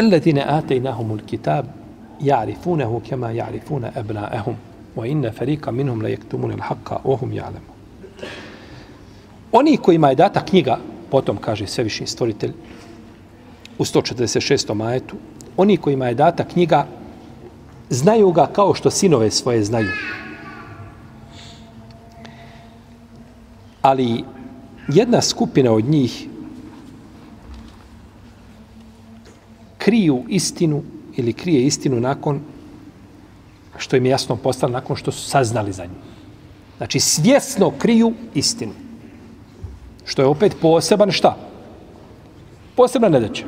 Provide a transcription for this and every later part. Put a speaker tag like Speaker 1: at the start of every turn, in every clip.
Speaker 1: Alladine atejnahumul kitab ja'rifunehu kema ja'rifune ebnaehum wa inne ferika minhum le jektumune l'haqqa ohum ja'lemu. Oni kojima je data knjiga, potom kaže svevišnji stvoritelj u 146. majetu, oni kojima je data knjiga znaju ga kao što sinove svoje znaju. Ali jedna skupina od njih kriju istinu ili krije istinu nakon što im je jasno postalo, nakon što su saznali za nju. Znači, svjesno kriju istinu. Što je opet poseban šta? Posebna nedaća.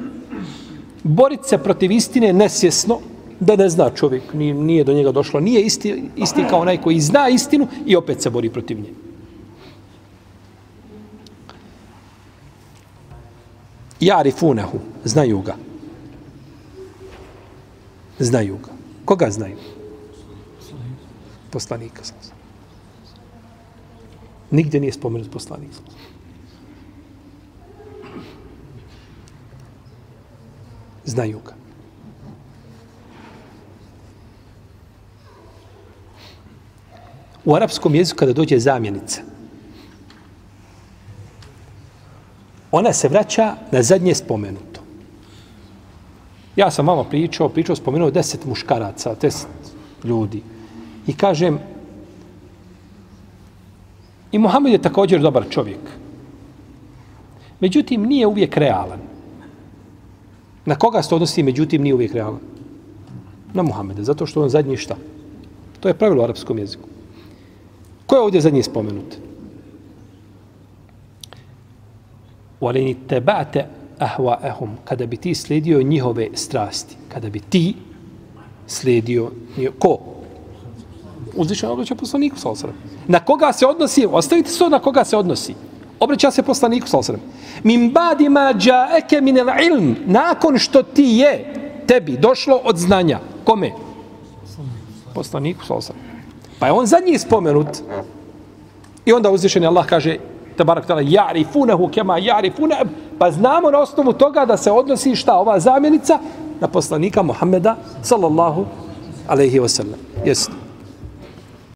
Speaker 1: Boriti se protiv istine nesvjesno, da ne zna čovjek, nije, nije do njega došlo, nije isti, isti kao onaj koji zna istinu i opet se bori protiv nje. Jarifunehu, znaju ga. Znaju ga. Koga znaju? Poslanika. Nigdje nije spomenut poslanik. Znaju ga. U arapskom jeziku kada dođe zamjenica, ona se vraća na zadnje spomenuto. Ja sam vama pričao, pričao, spomenuo deset muškaraca, deset ljudi. I kažem, i Muhammed je također dobar čovjek. Međutim, nije uvijek realan. Na koga se odnosi, međutim, nije uvijek realan? Na Muhammeda, zato što on zadnji šta? To je pravilo u arapskom jeziku. Ko je ovdje zadnji spomenut? Walini tebate ahwaahum, kada bi ti slijedio njihove strasti, kada bi ti slijedio njihove, ko? Uzvišen obraća poslaniku, sallam. Na koga se odnosi? Ostavite se na koga se odnosi. Obraća se poslaniku, sallam. Min badi ma džaeke min el ilm, nakon što ti je tebi došlo od znanja. Kome? Poslaniku, sallam. Pa je on zadnji spomenut. I onda uzvišeni Allah kaže, tabarak tala, jarifunehu kema jarifune, pa znamo na osnovu toga da se odnosi šta ova zamjenica na poslanika Muhammeda, sallallahu alaihi wasallam. Jesi.